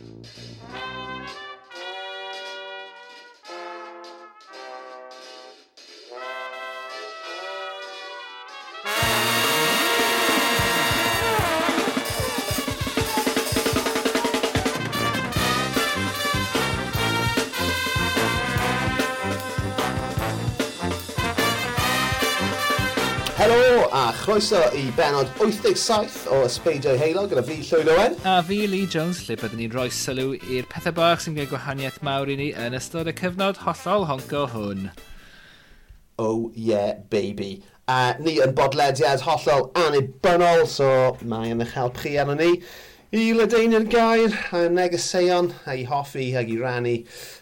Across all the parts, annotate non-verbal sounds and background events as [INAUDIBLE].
Música croeso i benod 87 o Ysbeidio Heilo gyda fi Llywyd Owen. A fi Lee Jones, lle byddwn ni'n rhoi sylw i'r pethau bach sy'n gwneud gwahaniaeth mawr i ni yn ystod y cyfnod hollol honco hwn. Oh yeah, baby. A ni yn bodlediad hollol anibynnol, so mae yn eich help chi arno ni i ledeinu'r gair a negeseuon a i hoffi ag i rannu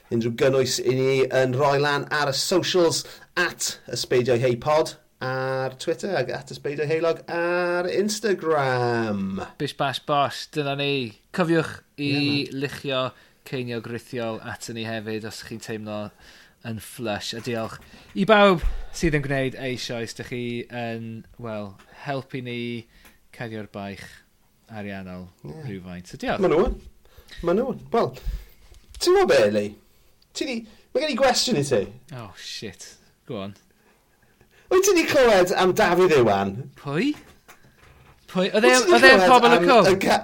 unrhyw gynnwys i ni yn rhoi lan ar y socials at Ysbeidio hei pod ar Twitter ag at ysbeidio heilog ar Instagram. Bish bash bosh, dyna ni. Cofiwch i yeah, man. luchio ceinio grithiol at ni hefyd os chi'n teimlo yn flush. A diolch i bawb sydd yn gwneud eisoes. Dych chi yn, wel, helpu ni cadio'r baich ariannol yeah. rhywfaint. So diolch. Maen nhw'n. Maen nhw'n. Wel, ti'n gwybod be, Lee? Ti di... Mae gen i gwestiwn i ti. Oh, shit. Go on. Wyt ti wedi clywed am Dafydd Iwan? Pwy? Pwy? Oedd e'n pobl e y cwm?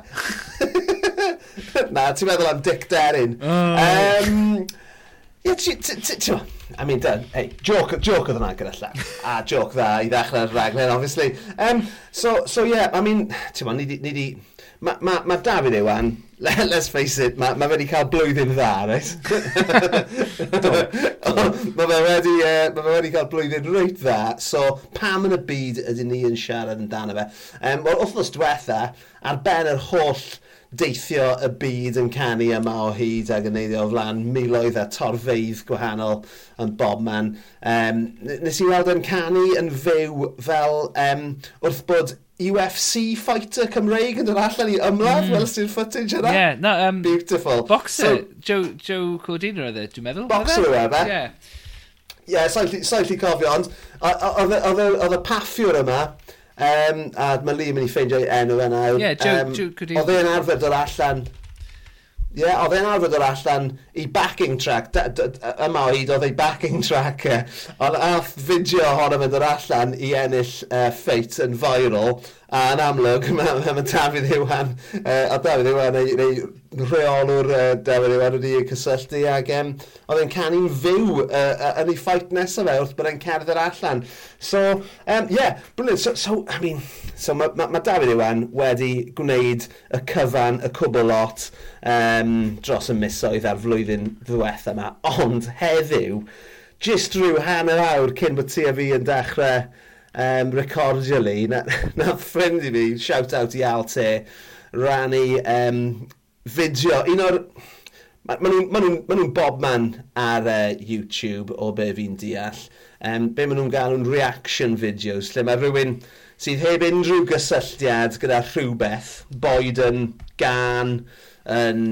[LAUGHS] Na, ti'n meddwl am Dick Derin. Oh. Um, yeah, ti, I mean, done. Hey, joke, joke oedd yna gyda allan. A joke dda i ddechrau'r raglen, obviously. Um, so, so, yeah, I mean, ti'n meddwl, ni di... Mae ma, ma David Iwan, let's face it, mae ma wedi cael blwyddyn dda, right? [LAUGHS] mae fe wedi, uh, ma wedi cael blwyddyn reit dda, so pam yn y byd ydyn ni yn siarad yn dan fe? Um, Wel, wythnos diwetha, ar ben yr holl deithio y byd yn canu yma o hyd ac yn neidio o flan miloedd a torfeidd gwahanol yn bob man. Um, nes i weld yn canu yn fyw fel um, wrth bod UFC fighter Cymreig yn dod allan i ymladd, mm. welys sy'n footage yna. Yeah, no, um, Beautiful. Boxer, so, Joe, Joe Cordina oedd e, dwi'n meddwl. Boxer oedd e. e? Yeah. Yeah, sa'n lli cofio, ond oedd e, y e, paffiwr yma, um, a mae Lee yn mynd i ffeindio ei enw yna. Ie, Yeah, Joe, um, Joe Cordina. Oedd e'n arfer dod allan, ie, yeah, oedd e'n arfer dod allan i backing track, da, da, yma o hyd oedd ei backing track, uh, ond ath fideo ohono fynd yr allan i ennill e, uh, ffeit yn viral, a yn amlwg mae [LAUGHS] ma, ma Dafydd Iwan, e, uh, a Dafydd Iwan neu, neu rheolwr e, uh, Dafydd Iwan wedi cysylltu ac um, oedd e'n canu'n fyw uh, yn ei ffait nesaf e wrth bod e'n cerdded allan. So, um, yeah, brilliant. So, so, I mean, so mae ma, ma Dafydd Iwan wedi gwneud y cyfan, y cwbl lot um, dros y misoedd a'r flwyddyn flwyddyn ddiwetha yma, ond heddiw, jyst rhyw hanner awr cyn bod ti a fi yn dechrau um, recordio li, na, [LAUGHS] na ffrind i fi, shout out i Al Te, rannu um, fideo, un o'r... Mae nhw'n ma nhw, ma nhw bob man ar uh, YouTube o be fi'n deall. Um, be maen nhw'n gael nhw'n reaction videos, lle mae rhywun sydd heb unrhyw gysylltiad gyda rhywbeth, boed yn gan, yn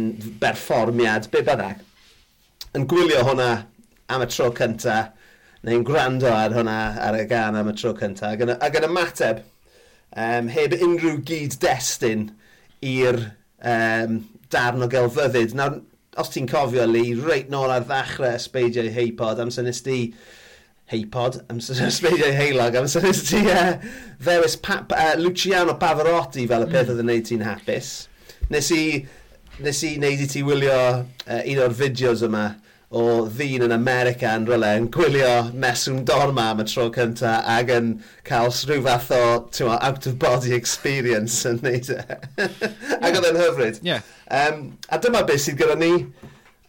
berfformiad, be byddai, yn gwylio hwnna am y tro cynta, neu'n gwrando ar hwnna ar y gan am y tro cynta, ac yn, ac yn ymateb um, heb unrhyw gyd destun i'r um, darn o gelfyddyd. Nawr, os ti'n cofio, Lee, reit nôl ar ddechrau ysbeidio heipod, amser nes ti heipod, amser [LAUGHS] ysbeidio heilog, amser nes ti uh, e, ddewis pa, uh, e, Luciano Pavarotti fel y peth mm. oedd yn neud ti'n hapus. Nes i nes i wneud i ti wylio uh, un o'r fideos yma o ddyn yn America yn rhywle yn gwylio meswm dorma am y tro cynta ac yn cael rhyw fath o ma, out of body experience yn neud e. [LAUGHS] ac oedd e'n hyfryd. Yeah. Um, a dyma beth sydd gyda ni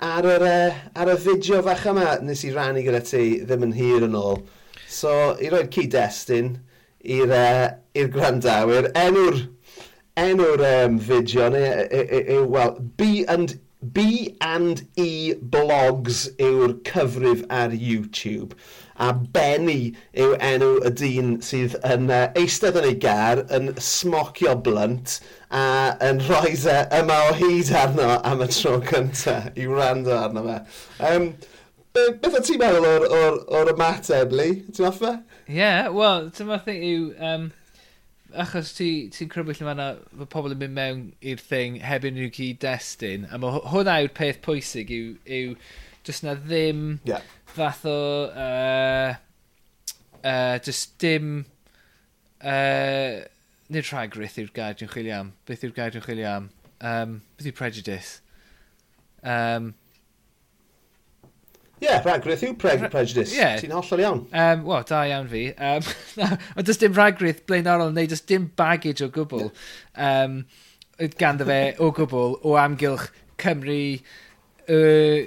ar, yr, uh, ar y fideo fach yma nes i rannu gyda ti ddim yn hir yn ôl. So i roi'r cyd-destun i'r uh, gwrandawyr enw'r enw'r um, fideo neu yw, e, e, e, wel, B and B and E Blogs yw'r cyfrif ar YouTube a Benny yw enw y dyn sydd yn uh, eistedd yn ei gar yn smocio blunt a yn rhoi e yma o hyd arno am y tro cyntaf i wrando arno fe. Um, Beth o ti'n meddwl o'r, or, or ymateb, Lee? Ti'n offa? Ie, yeah, wel, ti'n meddwl yw... Um achos ti'n ti, crybwyll yma na fy pobl yn mynd mewn i'r thing heb unrhyw gyd-destun, a mae hwnna yw'r peth pwysig yw, yw just na ddim yeah. fath o... Uh, uh, just dim... Uh, nid rhagryth yw'r gair dwi'n chwilio am. Beth yw'r gair dwi'n chwilio am? Um, beth yw prejudice? Um, yeah, rhagrith yw pre prejudice. Yeah. Ti'n hollol iawn. Um, Wel, da iawn fi. Um, [LAUGHS] ond does dim rhagrith blaenorol neu does dim baggage o gwbl um, ganddo fe o gwbl o amgylch Cymru, y,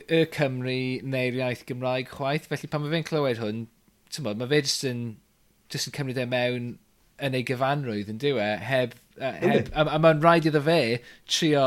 y Cymru neu'r iaith Gymraeg chwaith. Felly pan mae fe'n clywed hwn, bod, mae fe jyst yn, jyst yn cymryd e mewn yn ei gyfanrwydd yn diwe, heb, uh, heb, a, a mae'n rhaid iddo fe trio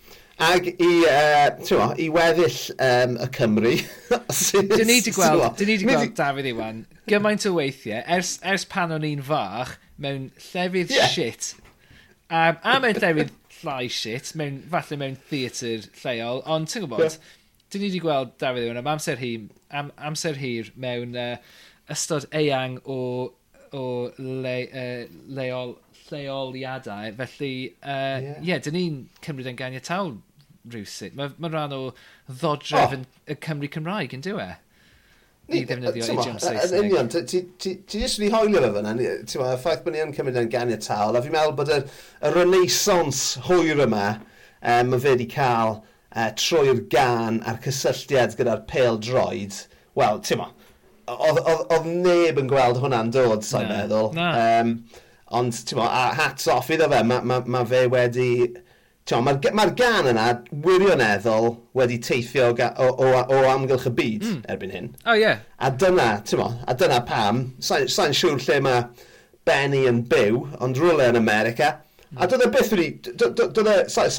Ac i, uh, i weddill um, y Cymru. [LAUGHS] Dyn ni wedi gweld, dyn ni wedi gweld Dafydd Iwan, gymaint o weithiau, ers, ers pan o'n i'n fach, mewn llefydd yeah. shit, A, a mewn llefydd llai shit, mewn, falle mewn theatr lleol, ond ti'n gwybod, yeah. dyn ni wedi gweld Dafydd Iwan am amser hir, am, amser hir mewn uh, ystod eang o, o le, uh, leol, lleoliadau, felly, ie, uh, yeah. yeah, dyn ni'n cymryd yn ganiatawl rhywsut. Mae ma rhan o ddodref oh. y Cymru Cymraeg, yn diwe? E? Ni ddefnyddio idiom Saesneg. Yn union, ti jyst wedi hoelio fe fyna, y ffaith bod ni yn cymryd yn ganiataol, a fi'n meddwl bod y, y renaissance hwyr yma, um, mae fe wedi cael uh, e, trwy'r gan a'r cysylltiad gyda'r pêl droed, wel, ti'n mo, oedd neb yn gweld hwnna'n dod, sa'n meddwl. Na. Um, ond, ti'n mo, a hats off iddo fe, mae ma, ma fe wedi mae'r ma, gan yna wirioneddol wedi teithio o, o, o, o amgylch y byd mm. erbyn hyn. O, oh, ie. Yeah. A dyna, ti'n mo, a dyna pam, sa'n sa siŵr lle mae Benny yn byw, ond rhywle yn America, A hmm. dyna beth wedi... Dyna...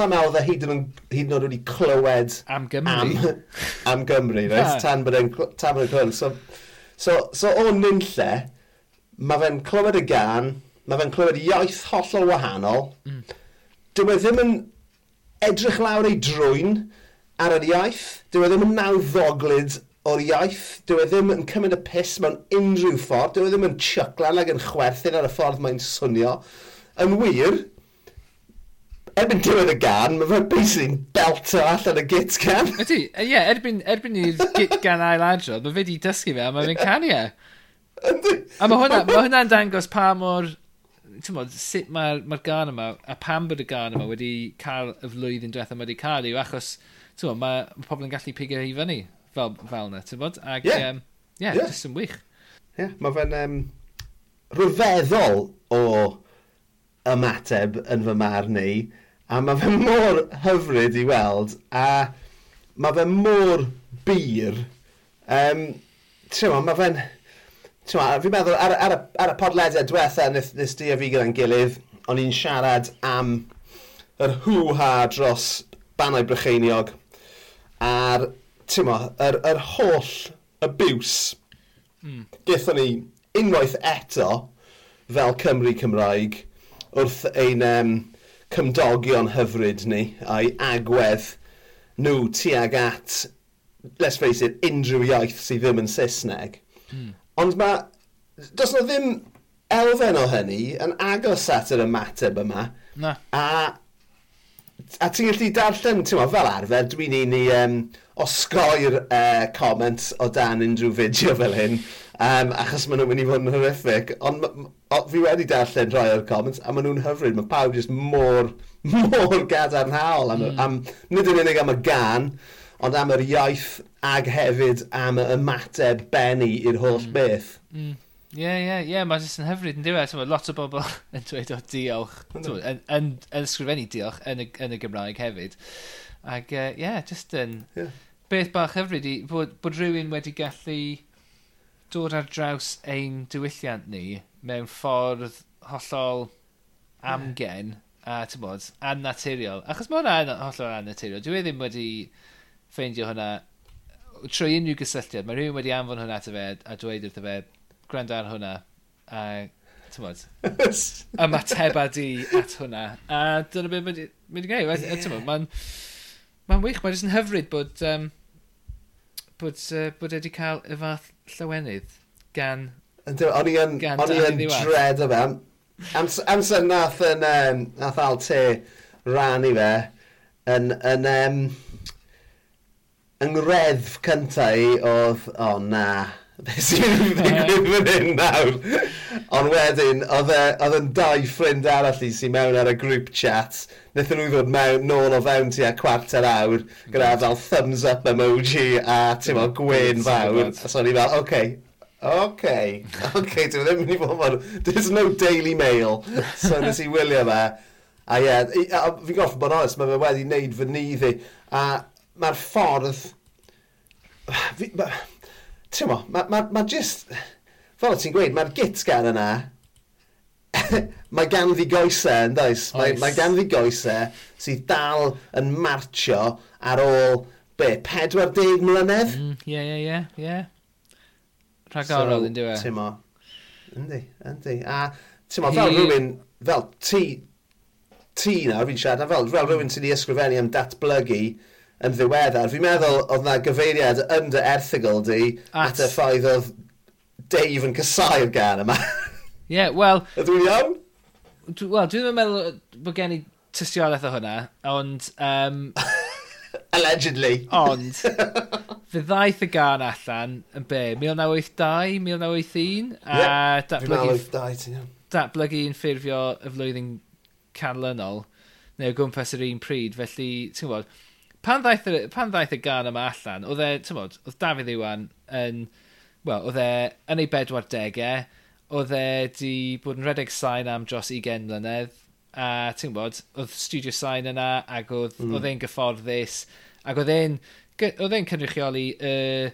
meddwl dda e hyd yn hyd yn oed wedi clywed... Am Gymru. Am, am Gymru, right? Yeah. Tan bod e'n clywed. So, so, so o nynlle, mae fe'n clywed y gan, mae fe'n clywed iaith hollol wahanol. Mm. Dyw e ddim yn edrych lawr ei drwy'n ar yr iaith. Dyw e ddim yn nawddoglyd o'r iaith. Dyw e ddim yn cymryd y pus mewn unrhyw ffordd. Dyw e ddim yn chyclan ac yn chwerthin ar y ffordd mae'n swnio. Yn wir, erbyn diwedd y gan, mae fe'n basically'n belto allan y git gan. [LAUGHS] Ydy, ie, yeah, erbyn, erbyn i'r git gan ail adrodd, mae fe wedi dysgu fe a mae fe'n canu e. A mae hwnna'n ma hwnna [LAUGHS] dangos pa mor ti'n modd, sut mae'r ma gan yma, a pam bod y gan yma wedi cael y flwyddyn diwethaf wedi cael yw, achos ti'n modd, mae ma pobl yn gallu pigio hi fyny fel, fel na, ti'n modd, Ac, ie, yeah. Um, yeah, yeah. just yn wych. Yeah, mae fe'n um, rhyfeddol o ymateb yn fy marn i, a mae fe mor hyfryd i weld, a mae fe mor bir. Um, Tewa, mae fe'n Tewa, fi'n meddwl, ar, ar, ar y podlediad diwetha, nes, nes di a fi gyda'n gilydd, o'n i'n siarad am yr hw-ha dros bannau brycheiniog a'r, ti'n mo, yr, yr holl abuse mm. gaethon ni unwaith eto fel Cymru Cymraeg wrth ein um, cymdogion hyfryd ni a'i agwedd nhw tuag at, let's face it, unrhyw iaith sydd ddim yn Saesneg. Mm. Ond mae... Does na ddim elfen o hynny yn agos at yr ymateb yma. Na. A, a ti'n gallu darllen, ti'n ma, fel arfer, dwi'n un i um, osgoi'r e, uh, comment o dan unrhyw fideo fel hyn, um, achos maen nhw'n mynd i fod yn horrific. Ond fi wedi darllen rhai o'r comments, a maen nhw'n hyfryd. Mae pawb jyst mor, [LAUGHS] mor gadarnhaol am, mm. am, nid yn unig am y gan, ond am yr iaith ag hefyd am y ymateb bennu i'r holl mm. beth. Mm. Ie, ie, ie, mae jyst yn hyfryd yn diwedd. Mae lot o bobl [LAUGHS] yn dweud o diolch, yn, yn, yn ysgrifennu diolch yn y, yn y Gymraeg hefyd. Ac ie, uh, yeah, jyst yn yeah. beth bach hyfryd i bod, bod rhywun wedi gallu dod ar draws ein diwylliant ni mewn ffordd hollol amgen yeah. a bod, annaturiol. Achos mae hwnna hollol annaturiol. Dwi e ddim wedi ffeindio hwnna trwy unrhyw gysylltiad, mae rhywun wedi anfon hwnna ato fe a dweud wrtho fe, gwrando ar hwnna, a ti'n tymod, [LAUGHS] ymateba di at hwnna. A dyna beth mae'n mynd i gael. Yeah. Mae'n ma wych, mae'n jyst yn hyfryd bod, um, bod, uh, bod wedi cael y fath llawenydd gan... O'n i yn, yn dred o fe. Amser nath, yn, um, nath Al Te rannu fe yn, yn um, ngreddf cyntaf i oedd, o oh, na, [LAUGHS] beth sy'n ddigwydd fan hyn nawr. Ond wedyn, oedd e- yn dau ffrind arall i sy'n mewn ar y group chat. Nethon nhw ddod mewn, nôl o fewn ti a cwarter awr, gyda fel thumbs up emoji a ti'n fel gwen fawr. A so ni fel, oce, okay, oce, okay, okay, dwi ddim yn mynd i fod mor... There's no daily mail. So nes i wylio fe. A ie, yeah, fi'n goffi bod yn onest, mae fe wedi wneud fy niddi. A mae'r ffordd... Ti'n mo, mae ma, ma just... Fel ti'n gweud, mae'r git gan yna. [LAUGHS] mae gan ddi goesau, yn does? Mae, mae gan ddi goesau sydd dal yn marcho ar ôl, be, 40 mlynedd? Mm, ie, ie, ie, ie. Rhagorol, yn diwe. Ti'n mo. Yndi, yndi. A, ti'n mo, fel rhywun, fel ti, ti nawr, fi'n siarad, fel, fel rhywun sydd wedi ysgrifennu am datblygu, yn ddiweddar. Fi'n meddwl oedd na gyfeiriad yn dy erthigol di at, at y ffaith oedd Dave yn cysau'r gan yma. Ie, yeah, wel... Ydw i iawn? Wel, dwi ddim yn meddwl bod gen i tystiolaeth o hwnna, ond... Um, [LAUGHS] Allegedly. Ond, [LAUGHS] fe ddaeth y gan allan yn be, 1982, 1981, a datblygu... 1982. Datblygu yn ffurfio y flwyddyn canlynol, neu o gwmpas yr un pryd, felly, ti'n gwybod, pan ddaeth y, pan ddaeth y gan yma allan, oedd e, ti'n tymod, oedd Dafydd Iwan yn, wel, oedd e yn ei bedwar degau, oedd e di bod yn redeg sain am dros 20 mlynedd, a ti'n gwybod, oedd studio sain yna, ac oedd, mm. oedd e'n gyfforddus, ac oedd e'n, oedd e'n cynrychioli y uh,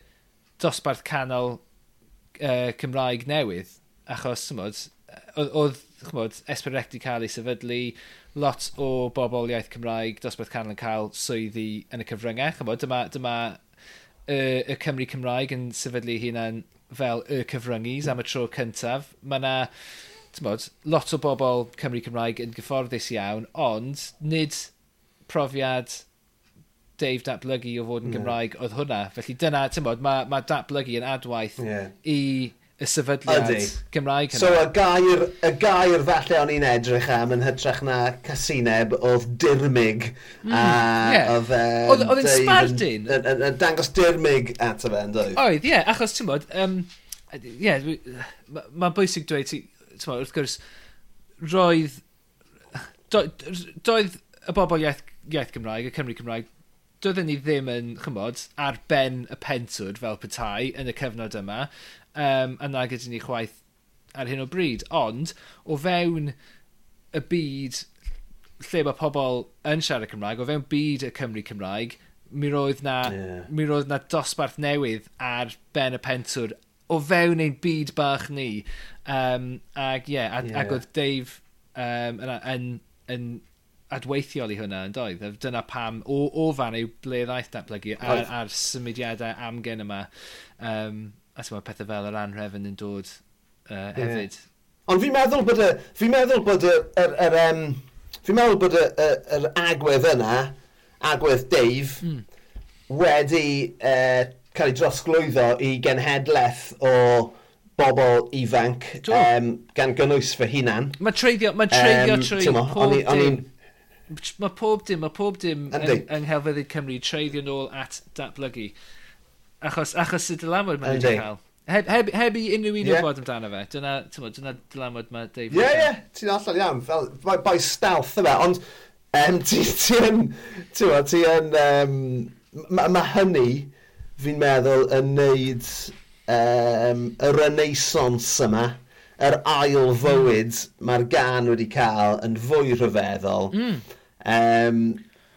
dosbarth canol uh, Cymraeg newydd, achos, ti'n gwybod, oedd, oedd chmod, Esperec di cael ei sefydlu, lot o bobl iaith Cymraeg dosbarth canol yn cael swyddi yn y cyfryngau. Chmod, dyma, dyma y, y Cymru Cymraeg yn sefydlu hunan fel y cyfryngys am y tro cyntaf. Mae yna mod, lot o bobl Cymru Cymraeg yn gyfforddus iawn, ond nid profiad Dave datblygu o fod yn hmm. Gymraeg yeah. oedd hwnna. Felly dyna, ti'n bod, mae ma datblygu yn adwaith yeah. i y sefydliad Ydy. Gymraeg hynny. So y gair, y gair falle o'n i'n edrych am yn hytrach na casineb oedd dirmig. Mm, a yeah. Oedd um, oedd yn sbardun. Yn dangos dirmig at y fe, yn dweud. Oedd, ie, yeah, achos ti'n bod, um, yeah, mae'n ma bwysig dweud, ti'n bod, wrth gwrs, roedd, doedd y bobl iaith, iaith Gymraeg, y Cymru Cymraeg, doedden ni ddim yn, chymod, ar ben y pentwr fel petai yn y cyfnod yma, um, a na gyda ni chwaith ar hyn o bryd. Ond, o fewn y byd lle mae pobl yn siarad Cymraeg, o fewn byd y Cymru Cymraeg, mi roedd na, yeah. mi roedd na dosbarth newydd ar ben y pentwr o fewn ein byd bach ni. Um, ag yeah, ag, yeah. ag oedd Dave um, yn, yn, yn adweithiol i hwnna yn doedd. Dyna pam, o, o fan yw ble ddaeth datblygu ar, ar symudiadau amgen yma. Um, a ti'n pethau fel yr anrefn yn dod uh, hefyd. Yeah. Ond fi'n meddwl bod y... Fi'n meddwl bod y... Er, er, um, fi'n meddwl bod y, y, yr agwedd yna, agwedd Dave, mm. wedi uh, cael ei drosglwyddo i genhedlaeth o bobl ifanc um, gan gynnwys fy hunan. Mae treiddio, mae treiddio um, trwy pob dim. Mae pob dim, mae pob dim yng, yng Nghelfyddyd Cymru treiddio nôl at datblygu. Achos, achos y dylamod mae'n wedi cael. Heb, heb, heb i unrhyw un yeah. o gwybod amdano fe. Dyna, tyma, dyna dylamod mae Dave. Ie, ie, ti'n allan iawn. Fel, by, by stealth yma. Ond um, [LAUGHS] ti, ti yn... ti'n... ti yn, Um, mae ma hynny, fi'n meddwl, yn neud um, y renaissance yma yr ail fywyd hmm. mae'r gan wedi cael yn fwy rhyfeddol. Mm. Um,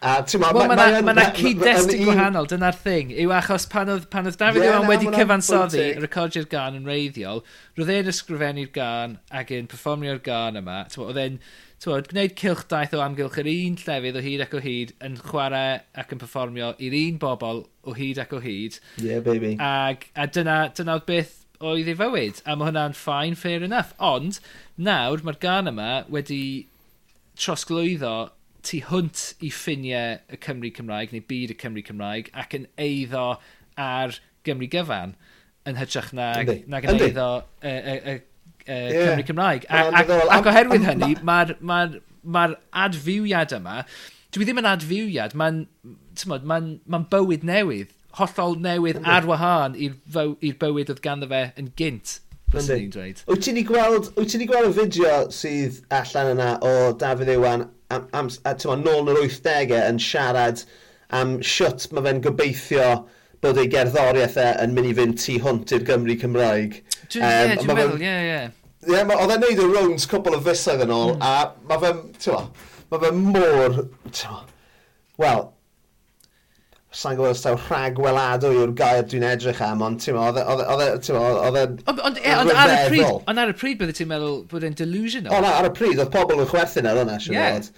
A ti'n ma, well, mae yna cyd-destun gwahanol, dyna'r thing, yw achos pan oedd, pan oedd David yeah, Iwan wedi cyfansoddi recordio'r gan yn reiddiol, roedd e'n ysgrifennu'r gan ac yn performio'r gan yma, oedd e'n gwneud cilch daith o amgylch yr un llefydd o hyd ac o hyd yn chwarae ac yn performio i'r un bobl o hyd ac o hyd. Yeah, baby. Ag, a dyna, dyna oedd beth oedd ei fywyd, a mae hwnna'n fine, fair enough. Ond, nawr mae'r gan yma wedi trosglwyddo tu hwnt i ffiniau y Cymru Cymraeg neu byd y Cymru Cymraeg ac yn eiddo ar Gymru gyfan yn hytrach nag, nag yn eiddo y, y, y, y yeah. Cymru Cymraeg. A, a, ac oherwydd hynny, mae'r ma ma, adfywiad yma, dwi ddim yn adfywiad, mae'n ma ma bywyd newydd, hollol newydd ar wahân i'r bywyd oedd ganddo fe yn gynt. Yndi. Wyt ti'n ei gweld, wyt ti'n ei gweld y fideo sydd allan yna o Dafydd Iwan am, am, a, nôl yn yr 80au yn siarad am siwt mae fe'n gobeithio bod ei gerddoriaeth e yn mynd i fynd tu hwnt i'r Gymru Cymraeg. Dwi'n um, yeah, meddwl, ie, ie. Ie, oedd e'n neud y rounds cwbl o fysoedd yn ôl, mm. a mae fe'n, ti'n ma, mae fe'n mor, ti'n wel, sa'n gwybod os taw rhag weladwy yw'r gair dwi'n edrych am, ond ti'n oedd e... Ond ar y pryd, ond ar y pryd bydde ti'n meddwl bod e'n delusional? Ond ar y pryd, oedd pobl yn chwerthin ar hwnna, siwr yeah.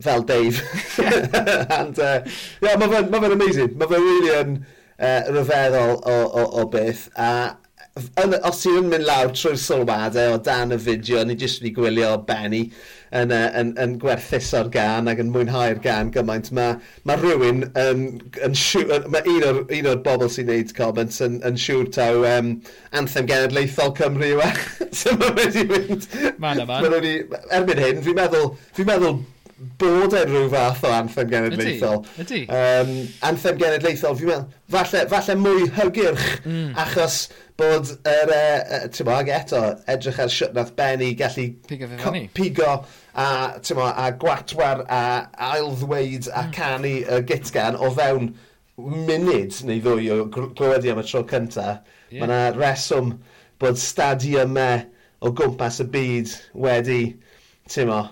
Fel Dave. [LAUGHS] And, uh, yeah, mae fe'n amazing. Mae fe'n really yn uh, ryfeddol o, o, o beth. A yn, os ti'n mynd lawr trwy'r sylwadau o dan y fideo, ni jyst wedi gwylio Benny yn, uh, yn, yn gwerthuso'r gan ac yn mwynhau'r gan gymaint. Mae ma rhywun yn, yn siŵr, mae un o'r, un o'r bobl sy'n neud comments yn, yn siŵr taw um, anthem genedlaethol Cymru yw e. [LAUGHS] so mae wedi mynd... Man a man. Erbyn hyn, fi'n meddwl, fi meddwl bod e'n rhyw fath o anthem genedlaethol. Ydy, ydy. Um, anthem genedlaethol, fi'n meddwl, falle, falle mwy hygyrch, mm. achos bod yr, e, er, uh, bo, ag eto, edrych ar siwt nath Benny gallu pigo, pigo a, mo, a gwatwar a aildweud a canu y gitgan o fewn munud neu ddwy o glywedi am y tro cyntaf. Yeah. Mae yna reswm bod stadiumau o gwmpas y byd wedi, ti'n mo,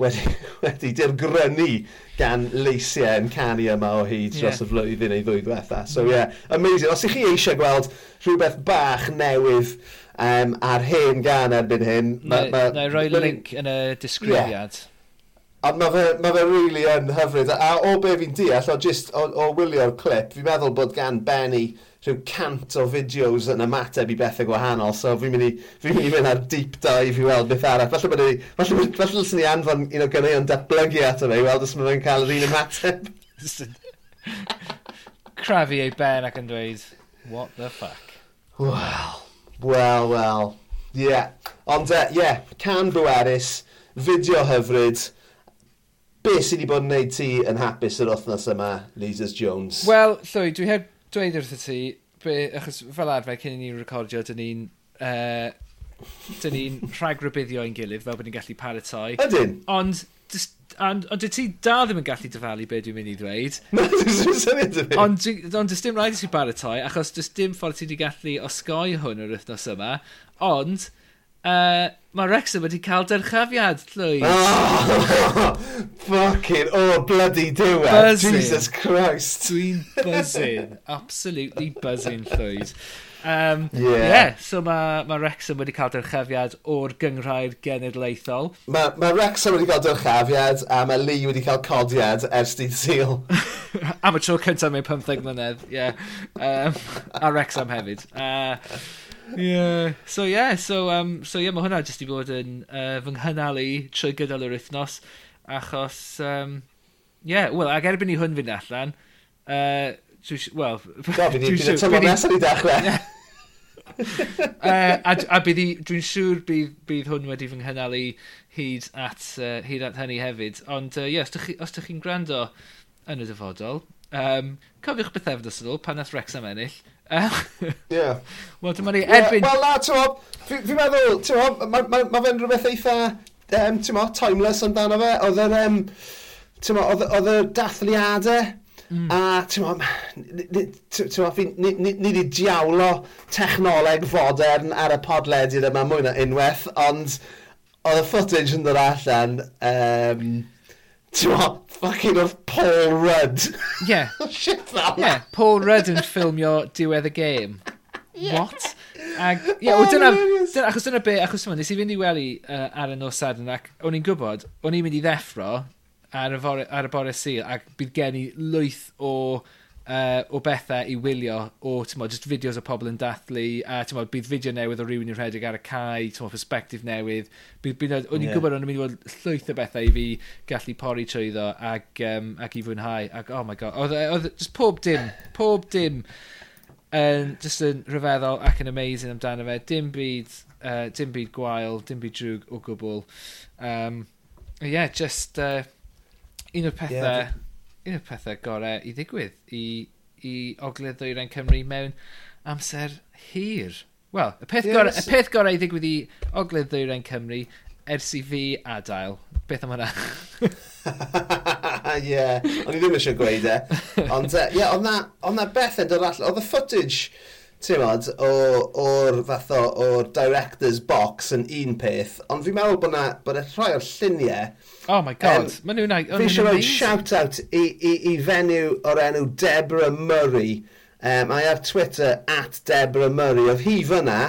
wedi, wedi dirgrynu gan leisiau yn canu yma o hyd dros yeah. y flwyddyn neu ddwy diwetha. So ie, yeah, amazing. Os ych chi eisiau gweld rhywbeth bach newydd um, ar hen gan erbyn hyn... Na, i roi ma, link yn y disgrifiad. Yeah. A mae fe, ma fe really yn hyfryd. A, a o be fi'n deall, o, just, o, o wylio'r clip, fi'n meddwl bod gan Benny rhyw cant o fideos yn ymateb i bethau gwahanol, so fi'n mynd i, fi mynd, i fynd ar deep dive i weld beth arall. Falle bod ni, falle, falle, falle lysyn ni anfon un o gynneuon datblygu ato fe i weld os mae fe'n cael yr un ymateb. [LAUGHS] Crafu ei ben ac yn dweud, what the fuck? Wel, wel, wel. Ie. Yeah. Ond, e, ie, uh, yeah, can bwerus, fideo hyfryd, Be sydd wedi bod yn gwneud ti yn hapus yr wythnos yma, Lizers Jones? Wel, Llwy, dwi heb dweud wrth ti, be, achos fel arfer cyn i ni recordio, dyn ni'n... Uh, dyn ni'n rhagrybuddio ein gilydd fel bod ni'n gallu paratoi. Ydyn. Ond, ond, ond ti da ddim yn gallu dyfalu beth dwi'n mynd i ddweud. [LAUGHS] Na, dwi'n syniad i fi. Ond, ond dys dim rhaid i ti baratoi, achos dys dim ffordd ti wedi gallu osgoi hwn yr wythnos yma. Ond, uh, mae Wrexham wedi cael dyrchafiad, llwy. Oh, [LAUGHS] fucking, oh, bloody diwedd. Buzzing. Jesus Christ. Dwi'n buzzing. Absolutely buzzing, llwyd. Um, yeah. yeah. so mae ma Wrexham wedi cael dyrchafiad o'r gynghrair genedlaethol. Mae ma Wrexham wedi cael dyrchafiad a mae Lee wedi cael codiad ers dydd syl. [LAUGHS] Am y tro cyntaf mewn 15 mlynedd, ie. Yeah. Um, a Wrexham hefyd. Uh, yeah. So yeah, so um, so yeah, mae hwnna jyst i bod yn uh, fy nghynnal i trwy gydol yr wythnos, achos, um, yeah, wel, ag erbyn i hwn fynd allan, uh, wel... Do, [LAUGHS] bydd i'n tymor nesaf i dechrau. [LAUGHS] uh, a a bydd i, dwi'n siŵr bydd, bydd hwn wedi fy nghynnal i hyd at, uh, hyd at hynny hefyd. Ond, ie, uh, yeah, os ydych chi'n gwrando yn y dyfodol, Um, cofiwch beth efo ôl pan nath Wrexham ennill. Ie. Wel, dyma ni erbyn... Wel, na, ti'n mob, fi'n meddwl, ti'n mob, mae ma, ma fe'n rhywbeth eitha, um, ti'n mob, timeless amdano fe. Oedd yr, um, ti'n mob, oedd y dathliadau, mm. a ti'n mob, ti'n mob, ni, ni, ni di diawlo technoleg fodern ar y podledydd yma mwy na unwaith, ond oedd y footage yn dod allan, um, Ti'n fucking oedd Paul Rudd. Yeah. [LAUGHS] Oh, shit that man. Yeah, Paul Rudd yn ffilmio diwedd y game. Yeah. What? Ag, [LAUGHS] yeah, oh, dyna, dyna, achos dyna be, achos yma, nes i fynd i weli uh, ar y nos sadyn, ac o'n i'n gwybod, o'n i'n mynd i ddeffro ar y, fore, ar y bore sil, ac bydd gen i lwyth o uh, o bethau i wylio o, ti'n mo, just fideos o pobl yn dathlu, a ti'n mo, bydd fideo newydd o rhywun i'n rhedeg ar y cae, ti'n mo, perspektif newydd. Bydd, bydd, o'n i'n yeah. gwybod o'n i'n mynd i fod llwyth o bethau i fi gallu pori trwyddo ac, um, ac i fwynhau. Ac, oh my god, oedd, e, oedd e, just pob dim, pob dim, um, just yn rhyfeddol ac yn amazing amdano fe. Dim byd, uh, dim byd gwael, dim byd drwg o gwbl. Um, yeah, just uh, un o'r pethau... Yeah, un o'r pethau gorau i ddigwydd i, i ogledd ddwyrain Cymru mewn amser hir. Wel, y peth, yes. gorau, y peth gorau i ddigwydd i ogledd ddwyrain Cymru ers i fi adael. Beth am hwnna? [LAUGHS] Ie, yeah. o'n i ddim eisiau gweud e. Ond, e, ie, uh, yeah, oedd na na bethau dod allan. Oedd y footage ti'n modd, o'r fath o, o'r director's box yn un peth, ond fi'n meddwl bod, na, bod e rhai o'r lluniau... Oh my god, um, maen nhw'n amazing. Fi eisiau rhoi shout-out i, i, i fenyw o'r enw Deborah Murray. Um, I ar Twitter, at Deborah Murray, oedd hi fyna,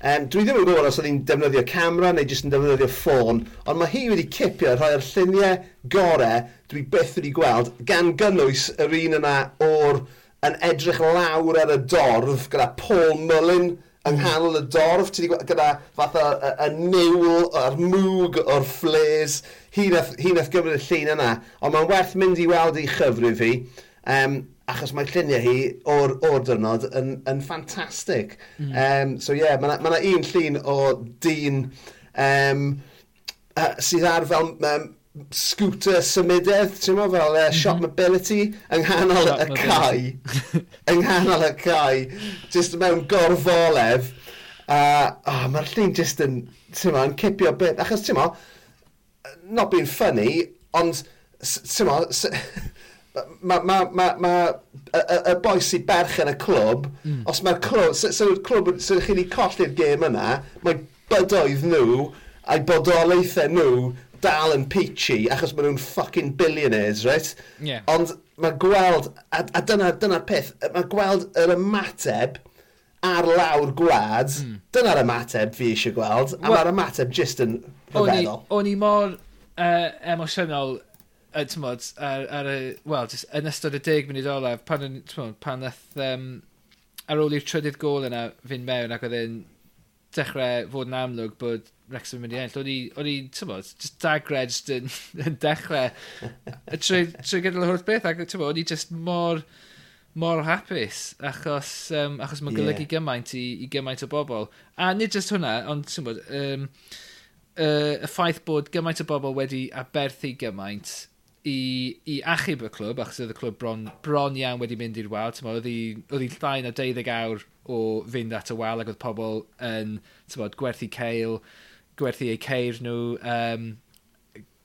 Um, dwi ddim yn gwybod os oedd hi'n defnyddio camera neu jyst yn defnyddio ffôn, ond mae hi wedi cipio rhoi'r lluniau gorau dwi byth wedi gweld gan gynnwys yr un yna o'r yn edrych lawr ar y dorf gyda Paul Mullin yng hmm. nghanol y dorf, ti wedi gweld gyda fatha y, y niwl a'r mwg o'r flares, hi nath gymryd y llun yna, ond mae'n werth mynd i weld ei chyfrif fi, um, achos mae lluniau hi o'r, or dyrnod yn, yn ffantastig. Mm. Um, so ie, yeah, mae yna ma un llun o dyn um, uh, sydd ar fel um, scooter symudedd, ti'n mo, fel uh, mhm. shop mobility, yng nghanol y cae, yng nghanol y cae, just mewn gorfolef, a uh, oh, mae'r llun just yn, ti'n mo, yn cipio bit, achos ti'n mo, not being funny, ond, ti'n mo, [LAUGHS] mae ma, ma, ma, y boi sy'n berch yn y clwb, mm. os mae'r clwb, so, so, clwb, so chi'n ei colli'r gêm yna, mae bydoedd nhw a'i bodolaethau nhw dal yn peachy, achos maen nhw'n fucking billionaires, right? Yeah. Ond mae gweld, a, a dyna, dyna peth, mae gweld yr ymateb ar lawr gwlad, mm. dyna'r ymateb fi eisiau gweld, a well, mae'r ymateb just yn rhyfeddol. O'n i mor uh, emosiynol, uh, tymod, ar, ar y, well, just, yn ystod y deg munud olaf, pan, tymod, pan nath, um, ar ôl i'r trydydd gol yna fynd mewn ac oedd e'n dechrau fod yn amlwg bod Wrexham yn mynd i enll, o'n i, o'n i, tymod, just dagredged yn, [LAUGHS] yn dechrau trwy, trwy gydol y holl beth, ac tymod, o'n i just mor, mor hapus, achos, um, achos mae'n golygu yeah. gymaint i, i gymaint o bobl. A nid just hwnna, ond tymod, um, uh, y ffaith bod gymaint o bobl wedi aberthu gymaint i, i achub y clwb, achos oedd y clwb bron, bron iawn wedi mynd i'r wal, oedd hi'n llai na 12 awr o fynd at y wal ac oedd pobl yn tymod, gwerthu ceil, gwerthu eu ceir nhw, um,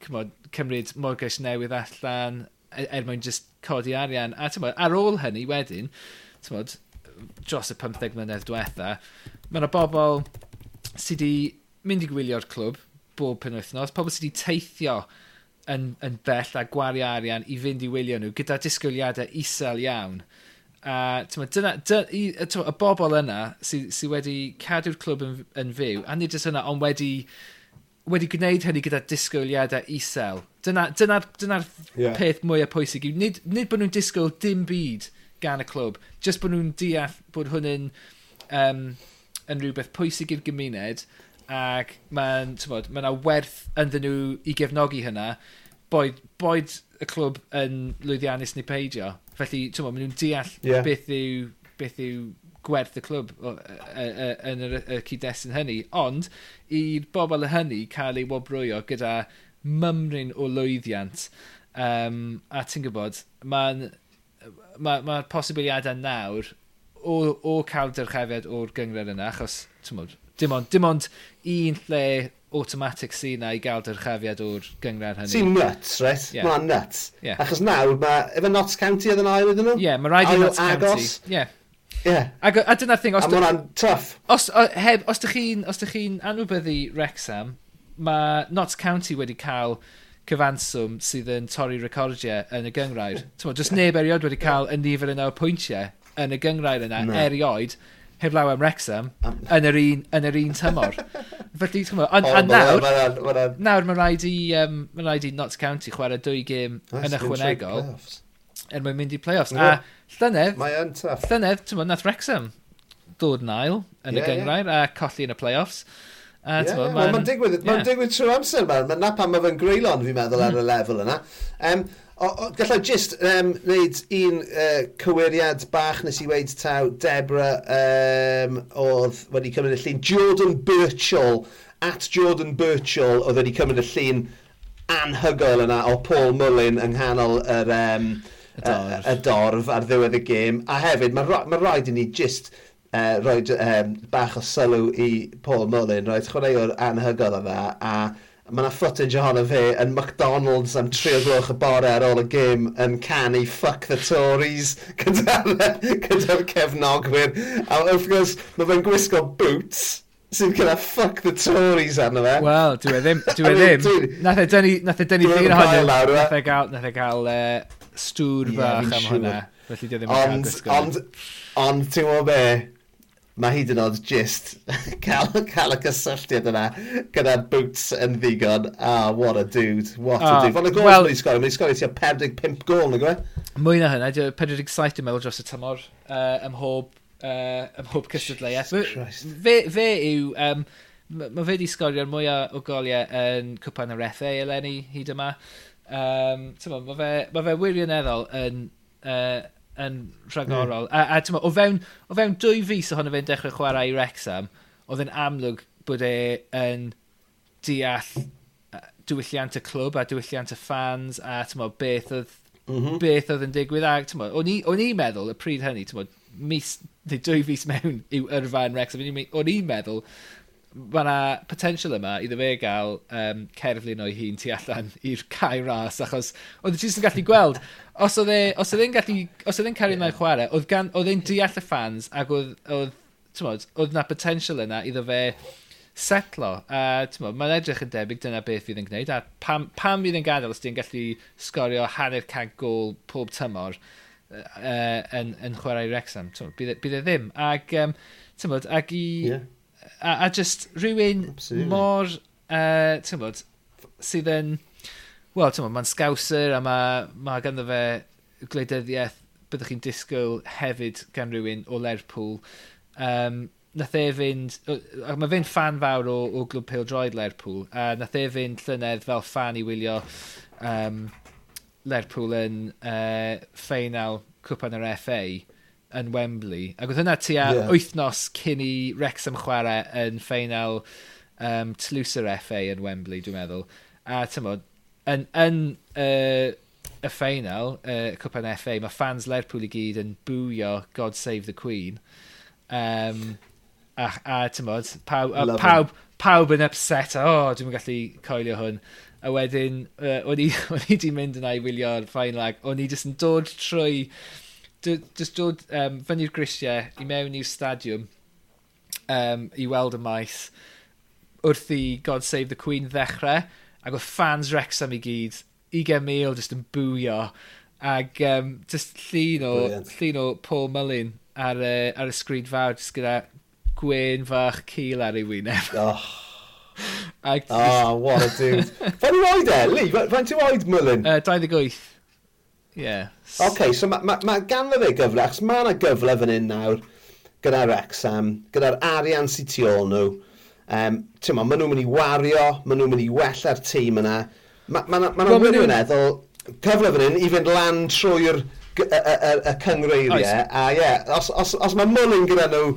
cymod, cymryd morgais newydd allan, er, er mwyn just codi arian. A tymod, ar ôl hynny wedyn, tymod, dros y 15 mlynedd diwetha, mae yna bobl sydd wedi mynd i gwylio'r clwb bob penwythnos, pobl sydd wedi teithio yn, yn bell a gwario arian i fynd i wylio nhw gyda disgwyliadau isel iawn. A tyma, dyna, dyna, i, tyma, y bobl yna sydd sy wedi cadw'r clwb yn, yn fyw, a nid jyst yna, ond wedi, wedi gwneud hynny gyda disgwyliadau isel. Dyna'r dyna, dyna, dyna yeah. peth mwyaf pwysig yw, nid, nid bod nhw'n disgwyl dim byd gan y clwb, jyst bod nhw'n deall bod hwn yn, um, yn rhywbeth pwysig i'r gymuned, ac mae'n ma yna werth ynddyn nhw i gefnogi hynna, boed, boed y clwb yn lwyddiannus neu peidio. Felly, ti'n maen nhw'n deall yeah. beth yw, beth yw gwerth y clwb yn y, y cyd-destun hynny. Ond, i'r bobl y hynny cael ei wobrwyo gyda mymryn o lwyddiant. Um, a ti'n gwybod, mae'n ma, ma posibiliadau nawr o, o cael dyrchafiad o'r gyngred yna, achos, ti'n dim ond, dim ond un lle automatic sy'n na i gael dyrchafiad o'r gyngred hynny. Sy'n nuts, right? Yeah. Mae'n nuts. Yeah. Achos nawr, mae, efo Notts County oedd yn ail iddyn nhw? Ie, yeah, mae rhaid i Notts County. Yeah. Yeah. A, a dyna'r thing, os... A mae'n tough. Os, o, heb, os ydych chi'n chi anwybyddu Wrexham, mae Notts County wedi cael cyfanswm sydd yn torri recordiau yn y gyngrair. Ti'n just neb erioed wedi cael y nifer yna o pwyntiau yn y gyngrair yna no. erioed heblaw am Wrexham um, yn yr un, yn yr un tymor. [LAUGHS] Felly, ti'n gwybod, Ond oh, nawr, ma ran, ma ran. nawr mae'n rhaid i, um, mae rhaid i Notts County chwarae dwy gym That's yn ychwanegol. Er mae'n mynd i playoffs. Yeah. A llynedd, llynedd, ti'n gwybod, nath Wrexham dod yn ail yn yeah, y gyngrair a colli yn y playoffs. Uh, yeah, yeah. Mae'n digwydd, yeah. ma digwydd trwy amser, man. Mae'n na pan mae fe'n greulon, fi'n meddwl, ar y [LAUGHS] lefel yna. Um, Gallai jyst um, wneud un uh, cywiriad bach nes i weid taw Debra um, oedd wedi cymryd y llun. Jordan Birchall, at Jordan Birchall oedd wedi cymryd y llun anhygoel yna o Paul Mullin yng nghanol yr, um, y, dorf. y y dorf ar ddiwedd y gêm. A hefyd, mae ma rhaid i ni jyst uh, roi um, bach o sylw i Paul Mullin, roedd chwaraewr anhygoel o dda, a mae yna footage ohono fi yn McDonald's am tri o gloch y bore ar ôl y gym yn canu fuck the Tories gyda'r [LAUGHS] gyda cefnogwyr. A wrth gwrs, mae fe'n gwisgo boots sy'n gyda fuck the Tories arno fe. Wel, dwi e ddim. E [LAUGHS] dwi e ddim. Nath e dynnu ddyn e e hwnnw. Eh? Nath e gael, nath e gael uh, stŵr yeah, bach am hwnna. Felly dwi ddim yn cael gwisgo. Ond, ond, ond ti'n gwybod be? mae hyd yn oed just [LAUGHS] cael, cael y cysylltiad yna gyda boots yn ddigon. Ah, oh, what a dude, what oh, a ah, dude. Fel y gol well, mae'n sgorio, mae'n sgorio tua 45 gol, nag yw e? Mwy na hynna, 47 dwi'n meddwl dros y tymor uh, ym mhob, uh, ym mhob cystadleuaeth. Fe, fe yw, um, mae fe wedi sgorio'r mwyaf o goliau yn cwpan yr FA eleni hyd yma. Um, mae fe, ma fe wirioneddol yn... Uh, yn hmm. rhagorol. Mm. A, a tyma, o, fewn, o fewn dwy fus ohono fe'n dechrau chwarae i Rexham, oedd yn amlwg bod e yn deall diwylliant y clwb a diwylliant y fans a tyma, beth oedd mm -hmm. beth oedd yn digwydd ag tyma, o'n i'n meddwl y pryd hynny tyma, mis, neu dwy fus mewn i'w yrfa yn Rex o'n i'n meddwl mae yna potential yma iddo fe gael um, cerflun o'i hun tu allan i'r cae ras achos oedd y jyst yn gallu gweld [LAUGHS] os oedd e, os oedd e'n gallu, os oedd e'n cario mewn chwarae, oedd, gan, oedd e'n deall y fans ac oedd, oedd, mod, oedd na potential yna iddo fe setlo. A mod, mae'n edrych yn debyg dyna beth fydd yn gwneud. A pam, pam fydd yn gadael os di'n gallu sgorio hanner cant gol pob tymor uh, yn, yn chwarae Wrexham. Bydd, e, bydd e ddim. Ac, um, mod, ac i... Yeah. A, a just rhywun Absolutely. mor, uh, mod, sydd yn wel, ti'n mae'n scouser a mae, ma ganddo fe gwleidyddiaeth byddwch chi'n disgwyl hefyd gan rhywun o Lerpwl. Um, nath e fynd, mae fe'n fan fawr o, o Glwb Pildroed Lerpwl, a nath e fynd llynedd fel fan i wylio um, Lerpwl yn uh, ffeinal cwpan yr FA yn Wembley. Ac oedd hynna tua yeah. wythnos cyn i Wrexham chwarae yn ffeinal um, Tlusor FA yn Wembley, dwi'n meddwl. A tymod, yn, yn uh, y ffeinal, uh, Cwpan FA, mae fans Lerpwl i gyd yn bwio God Save the Queen. Um, a, a tymod, pawb, a, pawb, pawb yn upset, o, oh, dwi'n gallu coelio hwn. A wedyn, uh, o'n i [LAUGHS] wedi mynd yna i wylio'r ffain lag, o'n i jyst yn dod trwy, jyst dod um, fyny'r grisiau i mewn i'r stadiwm um, i weld y maes wrth i God Save the Queen ddechrau Ac oedd fans Wrexham i gyd, 20,000 jyst yn bwio. Ac um, just llun o, llun o Paul Mullin ar, uh, ar y sgrid fawr, jyst gyda gwen fach cil ar ei wyneb. Oh. [LAUGHS] Ac... Oh, ah, what a dude. Fa'n i oed e, Lee? Fa'n ti oed Mullin? Uh, 28. Yeah. OK, so mae ma, ma ganddo fe gyfle, achos mae yna gyfle fan hyn nawr gyda Wrexham, gyda'r arian sy'n tu ôl nhw. No Um, Tyma, maen nhw'n mynd i wario, maen nhw'n mynd i wella'r tîm yna. Mae yna ma, ma well, meddwl, cyfle fan hyn i fynd lan trwy'r y cyngreiriau. A ie, yeah, os, os, os mae Mullin gyda nhw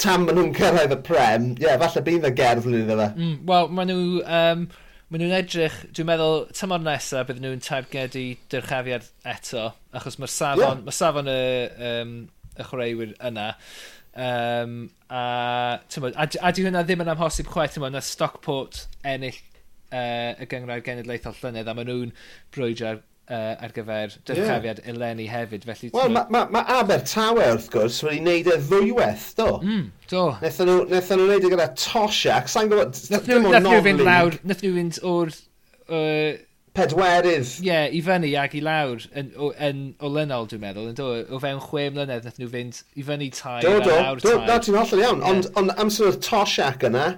tam maen nhw'n cyrraedd y prem, ie, yeah, falle bydd y gerdd flwyddyn iddo fe. Mm, Wel, maen nhw... Um, maen nhw'n edrych, dwi'n meddwl, tymor nesaf bydd nhw'n targedu dyrchafiad eto, achos mae'r safon, yeah. mae safon y, um, y chwaraewyr yna. Um, a, tymod, a, a di hwnna ddim yn amhosib chwaith, tymod, na Stockport ennill uh, y gyngrair genedlaethol llynedd, a maen nhw'n brwydro ar, uh, ar gyfer dyrchafiad yeah. eleni hefyd. Felly, Wel, mae ma, ma Abertawe wrth gwrs wedi wneud e ddwywaith, do? Mm, do. Nethon nhw, nethon nhw wneud e gyda tosia, ac sa'n gwybod... Nethon nhw fynd lawr, nethon nhw fynd o'r... Uh, pedwerydd. Ie, yeah, i fyny ag i lawr yn, o, yn olynol, dwi'n meddwl, yn dod o fewn chwe mlynedd nath nhw fynd i fyny tair do, do, lawr do, tai. Do, ti'n hollol iawn, yeah. ond on amser o'r tosiac yna,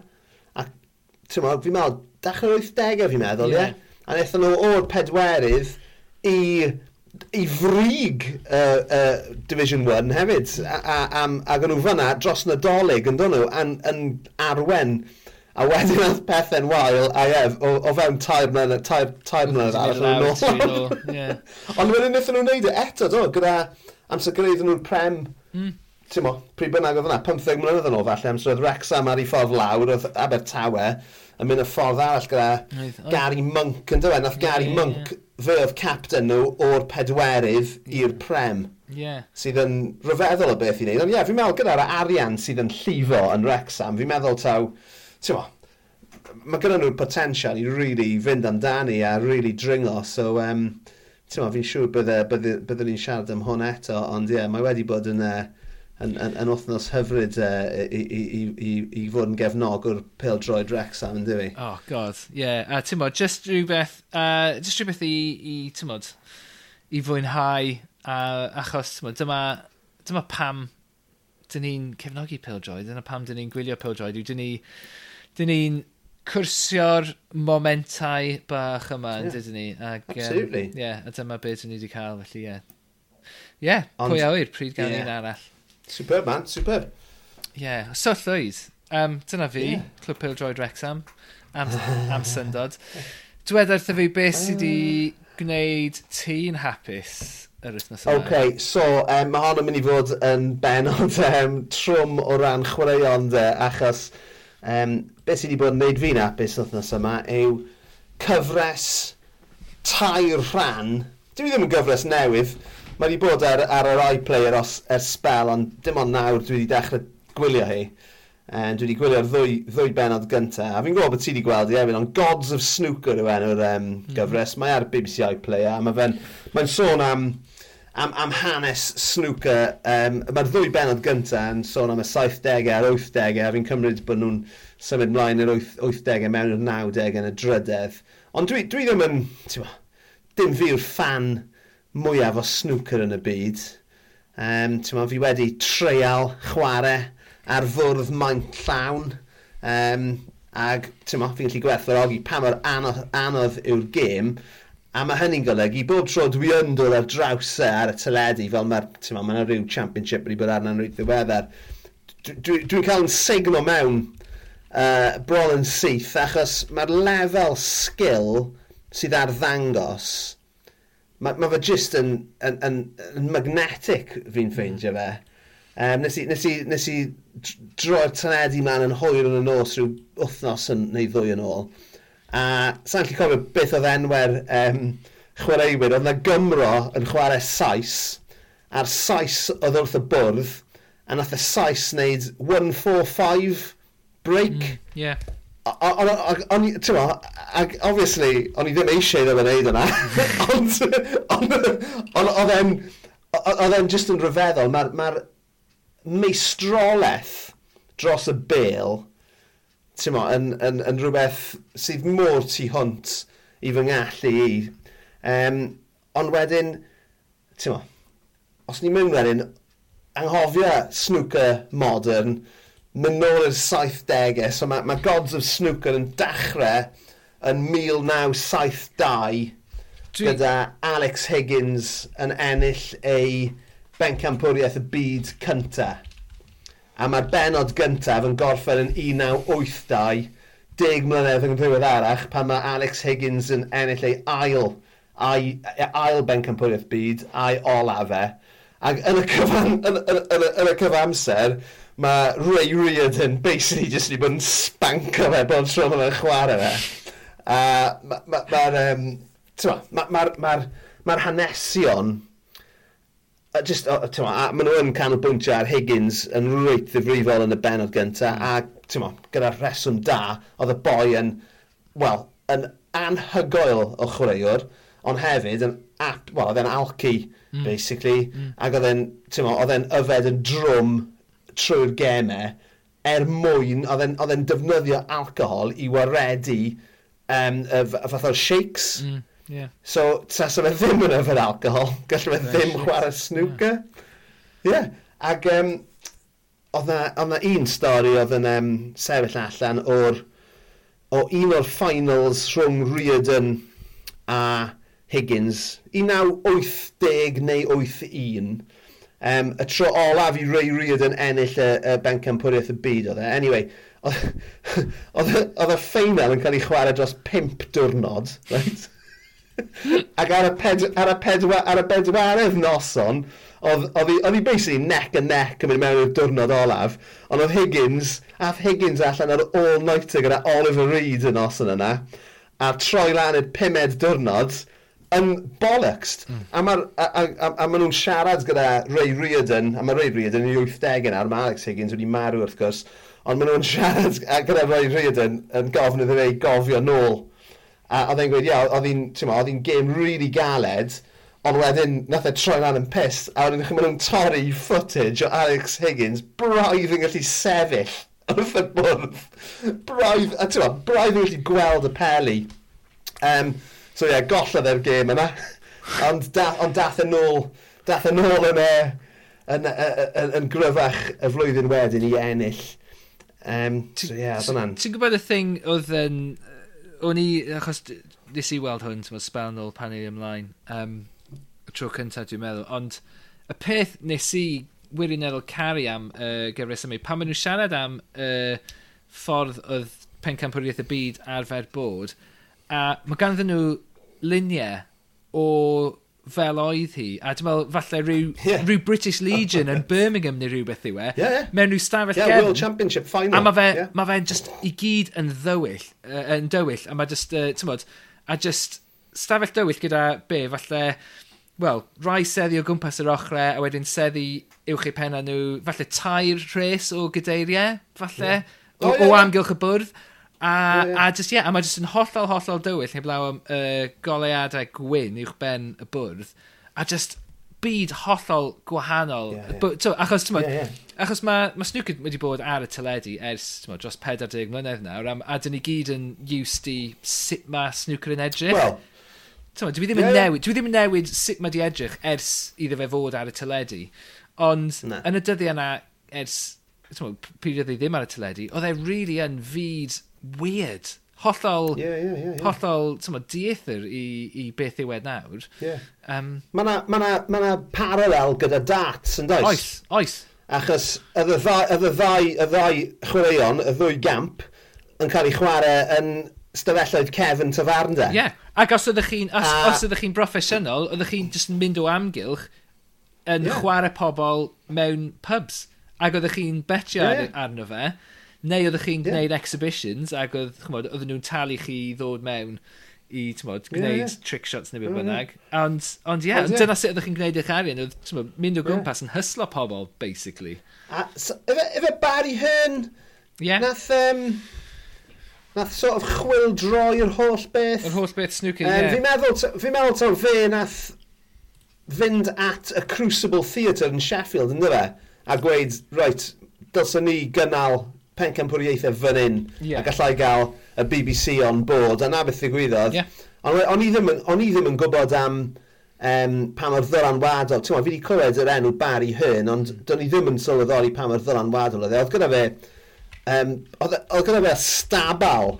a ti'n meddwl, fi'n meddwl, dechrau 80au fi'n meddwl, ie? Yeah. Yeah? A wnaethon nhw o'r pedwerydd i i frig uh, uh, Division 1 hefyd, a, a, a, ac o'n nhw fyna dros nadolig yn dod nhw, yn arwen A wedyn oedd pethau'n wael, a ie, o, o fewn tair mlynedd, tair, tair mlynedd arall yn ôl. [LAUGHS] Ond wedyn wnaethon nhw'n neud e eto, do, gyda amser gwneud nhw'n prem, mm. ti'n mo, pryd bynnag oedd yna, 15 mlynedd yn ôl falle, amser oedd Wrexham ar ei ffordd lawr, oedd Abertawe, yn mynd y ffordd arall gyda Gary Monk, yn dweud, nath Gary yeah, Monk, fe oedd captain nhw o'r pedwerydd i'r prem. Yeah. Sydd yn rhyfeddol o beth i wneud. Ond ie, yeah, fi'n meddwl gyda'r arian sydd yn llifo yn Wrexham, fi'n meddwl taw ti'n mae gyda nhw'r potensial i really fynd amdani a really dringo, so um, ti'n fi'n siŵr byddai, bydde, byddai ni'n siarad am hwn eto, ond ie, yeah, mae wedi bod yn, uh, yn, yn, yn wythnos hyfryd uh, i, i, i, i, fod yn gefnog gefnogwr pel droed Rexham, yn dwi? Oh, god, ie. Yeah. A uh, ti'n bod, just rhywbeth, uh, just rhywbeth i, i ti'n bod, i fwynhau, uh, achos, ti'n bod, dyma, dyma pam dyn ni'n cefnogi peldroed, dyna pam dyn ni'n gwylio peldroed, yw dyn ni dyn ni'n cwrsio'r momentau bach yma, yeah. dydyn ni. Ag, Absolutely. Um, yeah, a dyma beth dyn ni wedi cael, felly ie. Yeah. Ie, yeah, pwy awyr, pryd gan yeah. un arall. Superb, man, superb. Ie, yeah. so llwyd. Um, dyna fi, yeah. Clwb Pil Droid Rexham, am, [LAUGHS] am syndod. Dwed wrtho fi beth sydd wedi ah. gwneud ti'n hapus yr wythnos yma. OK, so um, mae hon yn mynd i fod yn benod um, [LAUGHS] trwm o ran chwaraeon de, achos Um, beth sydd wedi bod yn gwneud fi'n apus wythnos yma yw cyfres tair rhan. Dwi ddim yn gyfres newydd. Mae wedi bod ar, ar yr iPlayer os, er spel, ond dim ond nawr dwi wedi dechrau gwylio hi. Um, dwi wedi gwylio'r ddwy, ddwy benod gyntaf. A fi'n gwybod bod ti wedi gweld i hefyd, ond Gods of Snooker yw enw'r um, gyfres. Mae e ar BBC iPlayer, a mae fe'n mae sôn am am, am hanes snwca. Um, Mae'r ddwy benod gyntaf yn sôn am y 70au a'r 80au, a fi'n cymryd bod nhw'n symud mlaen i'r 80au mewn i'r 90au yn y drydedd. Ond dwi, dwi ddim yn, ti'n dim fi yw'r fan mwyaf o snwcer yn y byd. Um, ma, fi wedi treial chwarae ar fwrdd maint llawn. Um, ac ti'n ma, fi'n gallu gwerthfawrogi pa mor anodd, anodd yw'r gêm. A mae hynny'n golygu bob tro dwi yn dod ar draws e ar y teledu, fel mae'r ma, ma rhyw championship wedi bod arna'n reit ddiweddar. Dwi'n dwi, dwi cael yn signo mewn uh, brol yn syth, achos mae'r lefel skill sydd ar ddangos, mae ma fe jyst yn, yn, yn, yn magnetic fi'n mm. ffeindio fe. Um, nes, i, nes, i, nes i droi'r teledu man yn hwyr yn y nos rhyw wythnos yn, neu ddwy yn ôl. A sa'n lli cofio beth oedd enwer um, chwaraewyr, oedd na Gymro yn chwarae Sais, a'r Sais oedd wrth y bwrdd, a nath y Sais wneud 1-4-5 break. Mm, yeah. O'n i, ti'n ag obviously, o'n i ddim eisiau ddim yn neud yna, ond oedd e'n, oedd e'n just yn rhyfeddol, mae'r ma meistroleth dros y bel mo, yn, yn, yn rhywbeth sydd mor tu hwnt i fy ngallu i. Um, ond wedyn, ti'n mo, os ni'n mynd wedyn, anghofio snooker modern, mynd nôl i'r 70au, so mae, mae Gods of Snooker yn dachrau yn 1972 Dwi... gyda Alex Higgins yn ennill ei bencampwriaeth y byd cyntaf a mae'r benod gyntaf yn gorffen yn 1982, deg mlynedd yn ddiwedd arach, pan mae Alex Higgins yn ennill ei ail, ail, ail ben cympwriaeth byd, a'i olaf e. Ac yn y, cyfan, yn, yn, yn, yn y cyfamser, mae Ray Reardon basically jyst wedi bod yn spanco fe bod tro mae'n chwarae fe. A mae'r ma, ma, ma, um, ma, ma, ma, ma, ma hanesion a just, o, tyma, a maen nhw yn canolbwyntio ar Higgins yn rwyt ddifrifol yn y benod gynta, hmm. a tyma, gyda'r rheswm da, oedd y boi yn, wel, yn anhygoel o chwaraewr, ond hefyd yn, at, well, oedd e'n alci, mm. basically, mm. ac oedd e'n, tyma, oedd e'n yfed yn drwm trwy'r gemau, er mwyn, oedd e'n defnyddio alcohol i waredu um, y fath o'r shakes, mm Yeah. So, tas fe ddim yn yfed alcohol, gallai fe ddim chwarae snwca. Ie, yeah. ac um, oedd na un stori oedd yn um, sefyll allan o'r o un o'r finals rhwng Riordan a Higgins, 1980 neu 81. Um, y tro olaf i Ray Riordan ennill y, y bencampwriaeth y byd oedd e. Anyway, oedd [LAUGHS] y ffeinal yn cael ei chwarae dros 5 diwrnod, right? [LAUGHS] Ac ar y, ped, ar y, pedwa, ar y bedwaredd noson, oedd hi basically neck and neck yn mynd mewn i'r diwrnod olaf, ond oedd Higgins, ath Higgins allan ar all-nighter gyda Oliver Reed yn noson yna, a troi lan i'r pumed diwrnod, yn bollocks. Mm. A maen nhw'n siarad gyda Ray Reardon, a mae Ray Reardon yn 80 yna, mae Alex Higgins wedi marw wrth gwrs, ond maen nhw'n siarad gyda Ray Reardon yn gofyn iddo fe gofio nôl A oedd e'n gweud, ia, oedd hi'n, ti'n ma, oedd hi'n game really galed, ond wedyn, nath e troi lan yn piss, a wedyn chi'n mynd nhw'n torri footage o Alex Higgins, braidd yn gallu sefyll [LAUGHS] wrth y bwrdd. Braidd, a ti'n ma, braidd yn gallu gweld y peli. Um, so ie, yeah, gollodd e'r gêm yna, [LAUGHS] ond da, on dath e e yn ôl, dath yn ôl yn, yn, yn, yn gryfach y flwyddyn wedyn i ennill. Um, so ie, yeah, dyna'n... Ti'n gwybod y thing oedd yn... Um o'n i, achos nes i weld hwn, ti'n sbel nôl pan i ymlaen, um, y tro cyntaf dwi'n meddwl, ond y peth nes i wirioneddol caru am uh, gyfres yma, pan maen nhw'n siarad am uh, ffordd oedd pencampwriaeth y byd arfer bod, a mae ganddyn nhw luniau o fel oedd hi. A dwi'n meddwl, falle rhyw, [LAUGHS] yeah. rhyw British Legion yn [LAUGHS] Birmingham neu rhywbeth yw e. Yeah, yeah. Mewn rhyw stafell yeah, gefn. World Championship final. A mae fe, yeah. ma fe just i gyd yn ddywyll, uh, yn dywyll. A mae just, uh, ti'n bod, a just stafell dywyll gyda be, falle, wel, rai seddi o gwmpas yr ochre, a wedyn seddi uwch eu penna nhw, falle tair rhes o gydeiriau, falle, yeah. o, oh, yeah, o amgylch y bwrdd. A, yeah. a just, yeah, a mae just yn hollol, hollol dywyll, heblaw am uh, goleadau gwyn uwch ben y bwrdd, a just byd hollol gwahanol. Yeah, yeah. But, so, achos, ti'n yeah, yeah. achos mae ma snwcyd wedi bod ar y teledu ers mo, dros 40 mlynedd nawr, a, a dyn ni gyd yn used i sut mae snwcyd yn edrych. Well, Tyma, dwi ddim yn yeah. newid, dwi ddim yn newid sut mae di edrych ers iddo fe fod ar y teledu. Ond Na. yn y dyddiau yna, ers, tyma, pryd oedd hi ddim ar y teledu, oedd e really yn fyd weird. Hollol, yeah, yeah, yeah, yeah. hollol tyma, dieithr i, i beth yw e nawr. Yeah. Um, mae yna ma na, ma na paralel gyda darts yn does? Oes, oes. Achos y ddau, y ddau, y ddau chwaraeon, y ddwy gamp, yn cael ei chwarae yn stafelloedd Kevin Tafarnda. Ie, yeah. ac os ydych chi'n os, a... os ydych chi'n broffesiynol, ydych chi'n just yn mynd o amgylch yn yeah. chwarae pobl mewn pubs. Ac ydych chi'n betio yeah. arno fe. Neu oeddech chi'n gwneud yeah. exhibitions ac oedd, chymod, oedden nhw'n talu chi ddod mewn i, tymod, gwneud yeah, trick shots neu beth bynnag. Ond, ond ie, yeah, yeah. dyna sut ydych chi'n gwneud eich arian, oedd, tmod, mynd o gwmpas yeah. yn hyslo pobl, basically. A, so, efe, efe Barry Hearn, yeah. nath, um, nath sort of chwil droi'r holl beth. Yr holl beth snooker, um, ie. Yeah. Fi'n meddwl, fi meddwl to fe nath fynd at y Crucible Theatre yn Sheffield, yn dyfa, a gweud, right, dylsyn ni gynnal pencampwriaethau fan hyn yeah. a gallai gael y BBC on board a na beth ddigwyddodd. Yeah. Ond o'n i ddim, on i ddim yn gwybod am um, pa mor ddylanwadol. Ti'n fi wedi clywed yr enw Barry Hearn, ond do'n i ddim yn sylweddoli pa mor ddylanwadol oedd e. Oedd gyda fe, um, oedd gyda fe stabal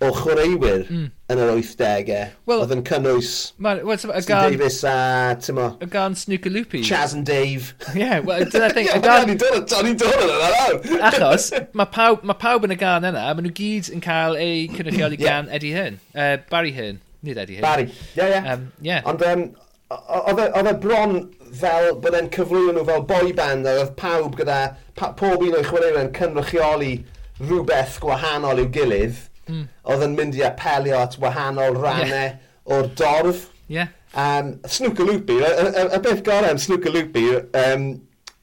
o chwaraewyr mm. yn yr 80au. Well, oedd yn cynnwys man, well, so, gan, Davis a, tymo... Y gan Snooker Loopy. Chaz and Dave. Yeah, well, dyna [LAUGHS] thing. yeah, gan... O'n i'n dod yn yna nawr. Achos, mae pawb, ma pawb yn y gan yna, maen nhw gyd yn cael eu cynrychioli yeah. gan Eddie Hearn. Uh, Barry Hearn. Nid Eddie Hearn. Barry, yeah, yeah. Um, yeah. Ond, um, oedd e bron fel bod e'n cyflwyno nhw fel boy band a oedd pawb gyda, pa, pob un o'i chwaraewyr yn cynrychioli rhywbeth gwahanol i'w gilydd mm. oedd yn mynd i apelio at wahanol rannau yeah. o'r dorf. Yeah. Um, Snooker Loopy, y, y, y beth gorau am Snooker Loopy, um,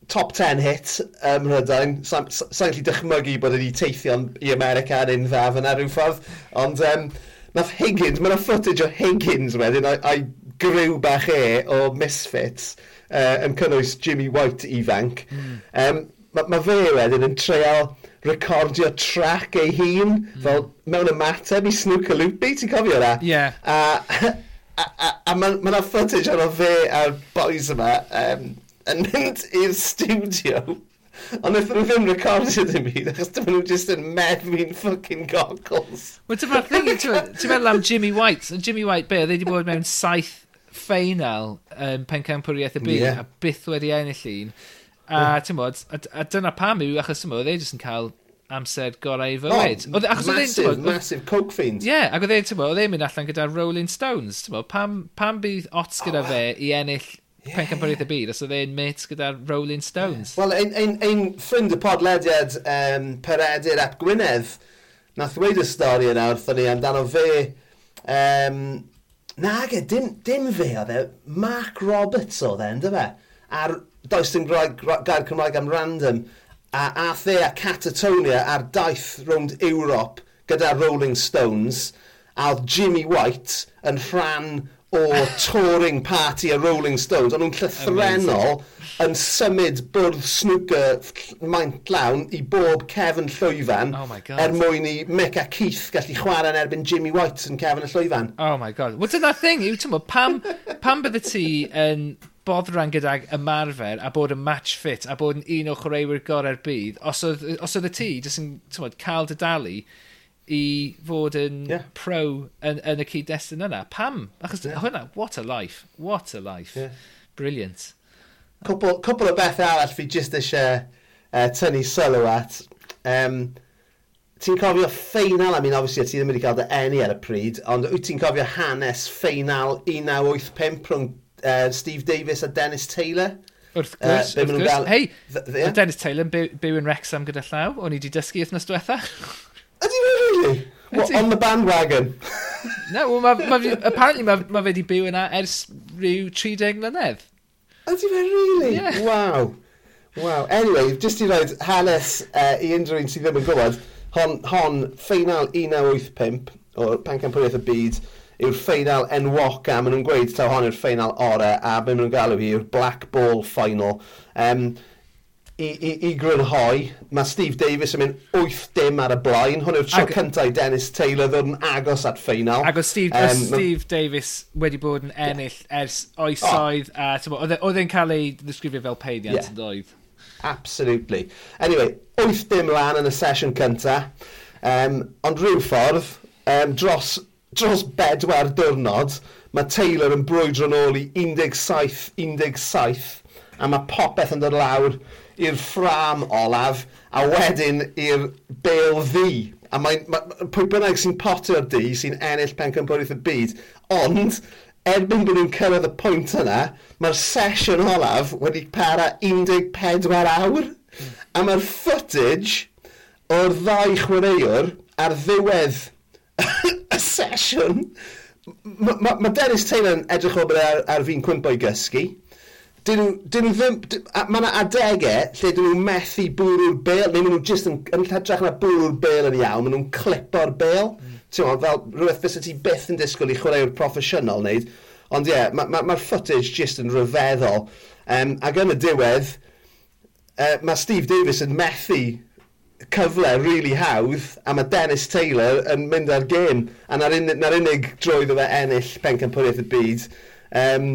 top 10 hit ym Mhrydain. Sa'n sa, gallu dychmygu bod wedi teithio i America yn un ddaf yna rhyw ffordd. Ond um, nath Higgins, mae'n yna footage o Higgins wedyn a'i, ai griw bach e o Misfits uh, yn cynnwys Jimmy White ifanc. Mm. Um, mae ma fe wedyn yn treol recordio track ei hun, mm. fel mewn ymateb i Snooker Loopy, ti'n cofio na? Ie. Yeah. A, a, a, a mae yna ma footage ar o fe a'r boys yma um, yn mynd i'r studio. Ond wnaethon nhw ddim recordio dim byd, achos dyma nhw just yn meddwi'n fucking goggles. Wel, dyma'r thing, ti'n meddwl am Jimmy White. And Jimmy White, be, oedd wedi bod mewn saith ffeinal um, pencampwriaeth y byd, yeah. a byth wedi ennill un. A, ti'n bod, a, a dyna pam yw, achos ti'n bod, they e just yn cael amser gorau i fywyd. Oh, oedd, e- achos massive, oedd, massive coke fiend. Ie, yeah, ac oedd e'n oedd e'n mynd allan gyda Rolling Stones, ti'n bod, pam, pam bydd ots gyda oh, fe i ennill yeah, pencampwriaeth y byd, os oedd e'n mit gyda Rolling Stones. Wel, ein, ein, ein ffrind y podlediad um, Peredur ap Gwynedd, nath dweud y stori yna wrthyn ni amdano fe, um, nag e, dim, dim fe oedd e, Mark Roberts oedd e, ynddo fe? A'r does dim gair Cymraeg am random, a ath e a Catatonia ar daith rownd Ewrop gyda Rolling Stones, a oedd Jimmy White yn rhan o touring party a Rolling Stones, ond nhw'n llythrenol yn symud bwrdd snwcer maint lawn i bob cefn llwyfan oh er mwyn i Mick a Keith gallu chwarae yn erbyn Jimmy White yn cefn y llwyfan. Oh my god. Well, dyna thing yw, ti'n pam, pam bydde ti yn boddran gydag ymarfer a bod yn match fit a bod yn un o chwaraewyr gorau'r bydd os oedd, os oedd y ti jyst yn cael dy dalu i fod yn yeah. pro yn, yn y cyd-destun yna. Pam? Achos yeah. hwnna, what a life. What a life. Yeah. Brilliant. Cwpl cwbl o beth arall fi jyst eisiau uh, e, tynnu sylw at. Um, ti'n cofio ffeinal, I mean, obviously, ti ddim wedi cael dy eni ar y pryd, ond wyt ti'n cofio hanes ffeinal 1985 rhwng uh, Steve Davis a Dennis Taylor? Wrth e, gwrs, uh, wrth gwrs. Gael... Hei, yeah. Dennis Taylor yn byw, byw yn Wrexham gyda llaw, o'n i wedi dysgu wythnos diwetha. [LAUGHS] Ydy fe really? What, on the bandwagon? no, well, ma, ma, apparently mae ma fe wedi byw yna ers rhyw 30 mlynedd. Ydy fe really? Yeah. Wow. Wow. Anyway, jyst i roed hanes uh, i unrhyw un sydd ddim yn gwybod, hon, hon ffeinal 1985 o'r Pencampwriaeth y Byd yw'r ffeinal enwoc a maen nhw'n gweud taw hon yw'r ffeinal orau a be maen nhw'n galw hi yw'r Black Ball Final. Um, i, i, i grynhoi, mae Steve Davis yn mynd 8 dim ar y blaen. Hwn yw'r tro Ag... cyntaf i Dennis Taylor ddod yn agos at ffeinal. Ac oedd Steve, um, Steve Davis wedi bod yn ennill yeah. ers oesoedd. Oh. A, e- oedd e'n cael ei ddisgrifio fel peidiant yeah. yn doedd. Absolutely. Anyway, 8 dim lan yn y sesiwn cyntaf. Um, ond rhyw ffordd, um, dros, dros bedwar diwrnod, mae Taylor yn brwydro nôl i 17-17 a mae popeth yn dod lawr i'r ffram olaf, a wedyn i'r bel ddi. A mae, mae pwy bynnag sy'n potio'r di sy'n ennill pencampwriaeth y byd, ond erbyn bod nhw'n cyrraedd y pwynt yna, mae'r sesiwn olaf wedi para 14 awr, a mae'r footage o'r ddau chwaraewr ar ddiwedd [COUGHS] y sesiwn. Mae ma, ma Dennis Taylor yn edrych o bod e ar, ar fi'n cwmpo i gysgu dyn nhw, dyn nhw ddim, mae yna adegau lle dyn nhw'n methu bwrw'r bel, neu maen nhw jyst yn, yn lladrach na bwrw'r bel yn iawn, maen nhw'n clipo'r bel. Mm. Ti'n meddwl, fel rhywbeth fysa ti byth yn disgwyl i chwaraewr proffesiynol wneud, ond ie, yeah, mae'r ma, ma footage jyst yn rhyfeddol. Um, ac yn y diwedd, uh, mae Steve Davis yn methu cyfle really hawdd a mae Dennis Taylor yn mynd ar gêm a na'r unig, na unig droedd o fe ennill pencampwriaeth y byd um,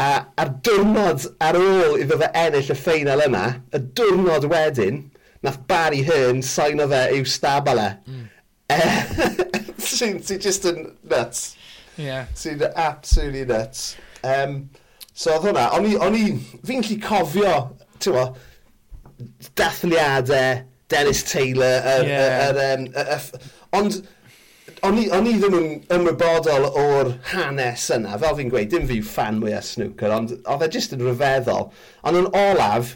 A a'r diwrnod ar ôl iddo fe ennill y ffeinal yna, y diwrnod wedyn, nath Barry Hearn sain o fe i'w stabala. Mm. Eh, [LAUGHS] ti'n ti just yn nuts. Yeah. Ti'n absolutely nuts. Um, so oedd hwnna, o'n i, on i fi'n lli cofio, ti'n mo, dathliadau, Dennis Taylor, yr, er, yeah. yr, er, er, um, er, er, ond o'n i, on i ddim yn ymwybodol o'r hanes yna. Fel fi'n gweud, dim fi fan mwy o snwcer, ond oedd e jyst yn rhyfeddol. Ond yn olaf,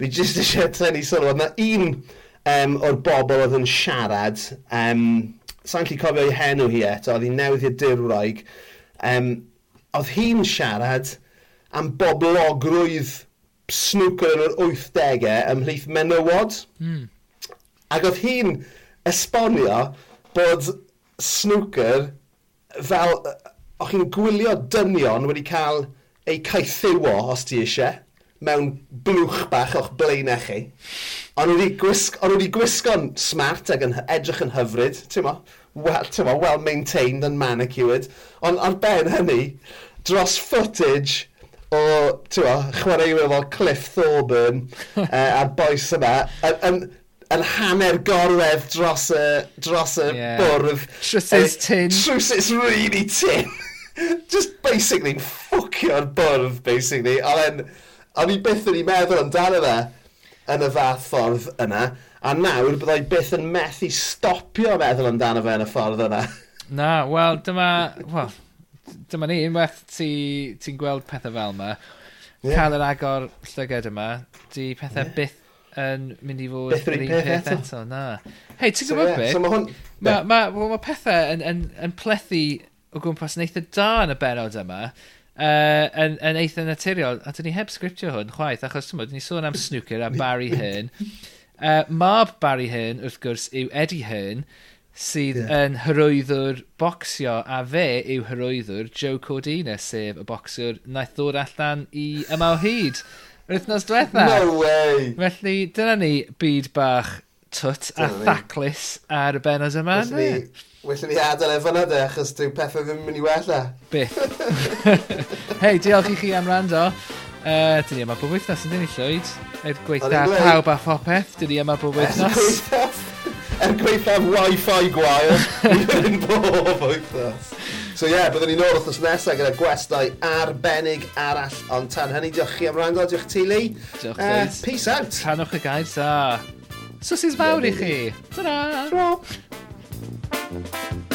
fi jyst eisiau tynnu sylw, oedd na un um, o'r bobl oedd yn siarad, um, sa'n lli cofio ei henw hi eto, oedd hi'n newydd i'r dirwraig, um, oedd hi'n siarad am boblogrwydd snwcer yn yr 80au ymhlith menywod. Mm. Ac oedd hi'n esbonio bod snwcer fel o'ch chi'n gwylio dynion wedi cael eu caethiwo os ti eisiau mewn blwch bach o'ch blaenau chi. Ond wedi gwisg, on wedi gwisgo'n smart ac yn edrych yn hyfryd, ti'n mo? Well, mo, well maintained and manicured. Ond ar ben hynny, dros footage o, ti'n mo, chwaraewyr fel Cliff Thorburn [LAUGHS] uh, a'r boes yma, yn, yn hanner gorwedd dros y, dros y yeah. bwrdd. Trwsus tin. Trwsus really tin. [LAUGHS] Just basically ffwcio'r bwrdd, basically. Ond o'n i byth yn ei meddwl amdano fe yn y fath ffordd yna. A nawr byddai byth yn methu stopio meddwl amdano fe yn y ffordd yna. [LAUGHS] Na, wel, dyma... Wel, dyma ni, unwaith ti'n ti, ti gweld pethau fel yma, yeah. cael yr agor llyged yma, di pethau yeah. byth yn mynd i fod Beth yr un peth, eto. na. Hei, ti'n so, gwybod yeah, beth? So, mae hwn... Mae ma, ma, ma pethau yn, yn, yn plethu o gwmpas yn eitha da yn y benod yma uh, yn, yn eitha naturiol, a dyn ni heb sgriptio hwn chwaith, achos ti'n ni sôn am snwcer a Barry Hearn. Uh, [LAUGHS] mab Barry Hearn, wrth gwrs, yw Eddie Hearn, sydd yeah. yn hyrwyddwr bocsio, a fe yw hyrwyddwr Joe Cordina, sef y bocswr naeth ddod allan i yma o hyd. Yr wythnos diwetha. No way! Felly, dyna ni byd bach twt a thaclus ar y benos yma. Felly, Wellwn ni adael efo na de, achos dyw pethau ddim yn mynd i wella. Byth. [LAUGHS] Hei, diolch i chi am rando. Uh, dyn ni yma bob wythnos yn dyn ni llwyd. Er gweitha pawb a phopeth, dyn ni yma bob wythnos. Er er gweithaf Wi-Fi gwael, [LAUGHS] yn bob wythnos. So ie, yeah, byddwn ni'n ôl wrthnos nesaf gyda gwestai arbennig arall, ond tan hynny, diolch chi am rando, diolch ti, Lee. Diolch uh, Peace out. Tanwch y gair sa. Swsys fawr i chi. Ta-ra! Ta-ra!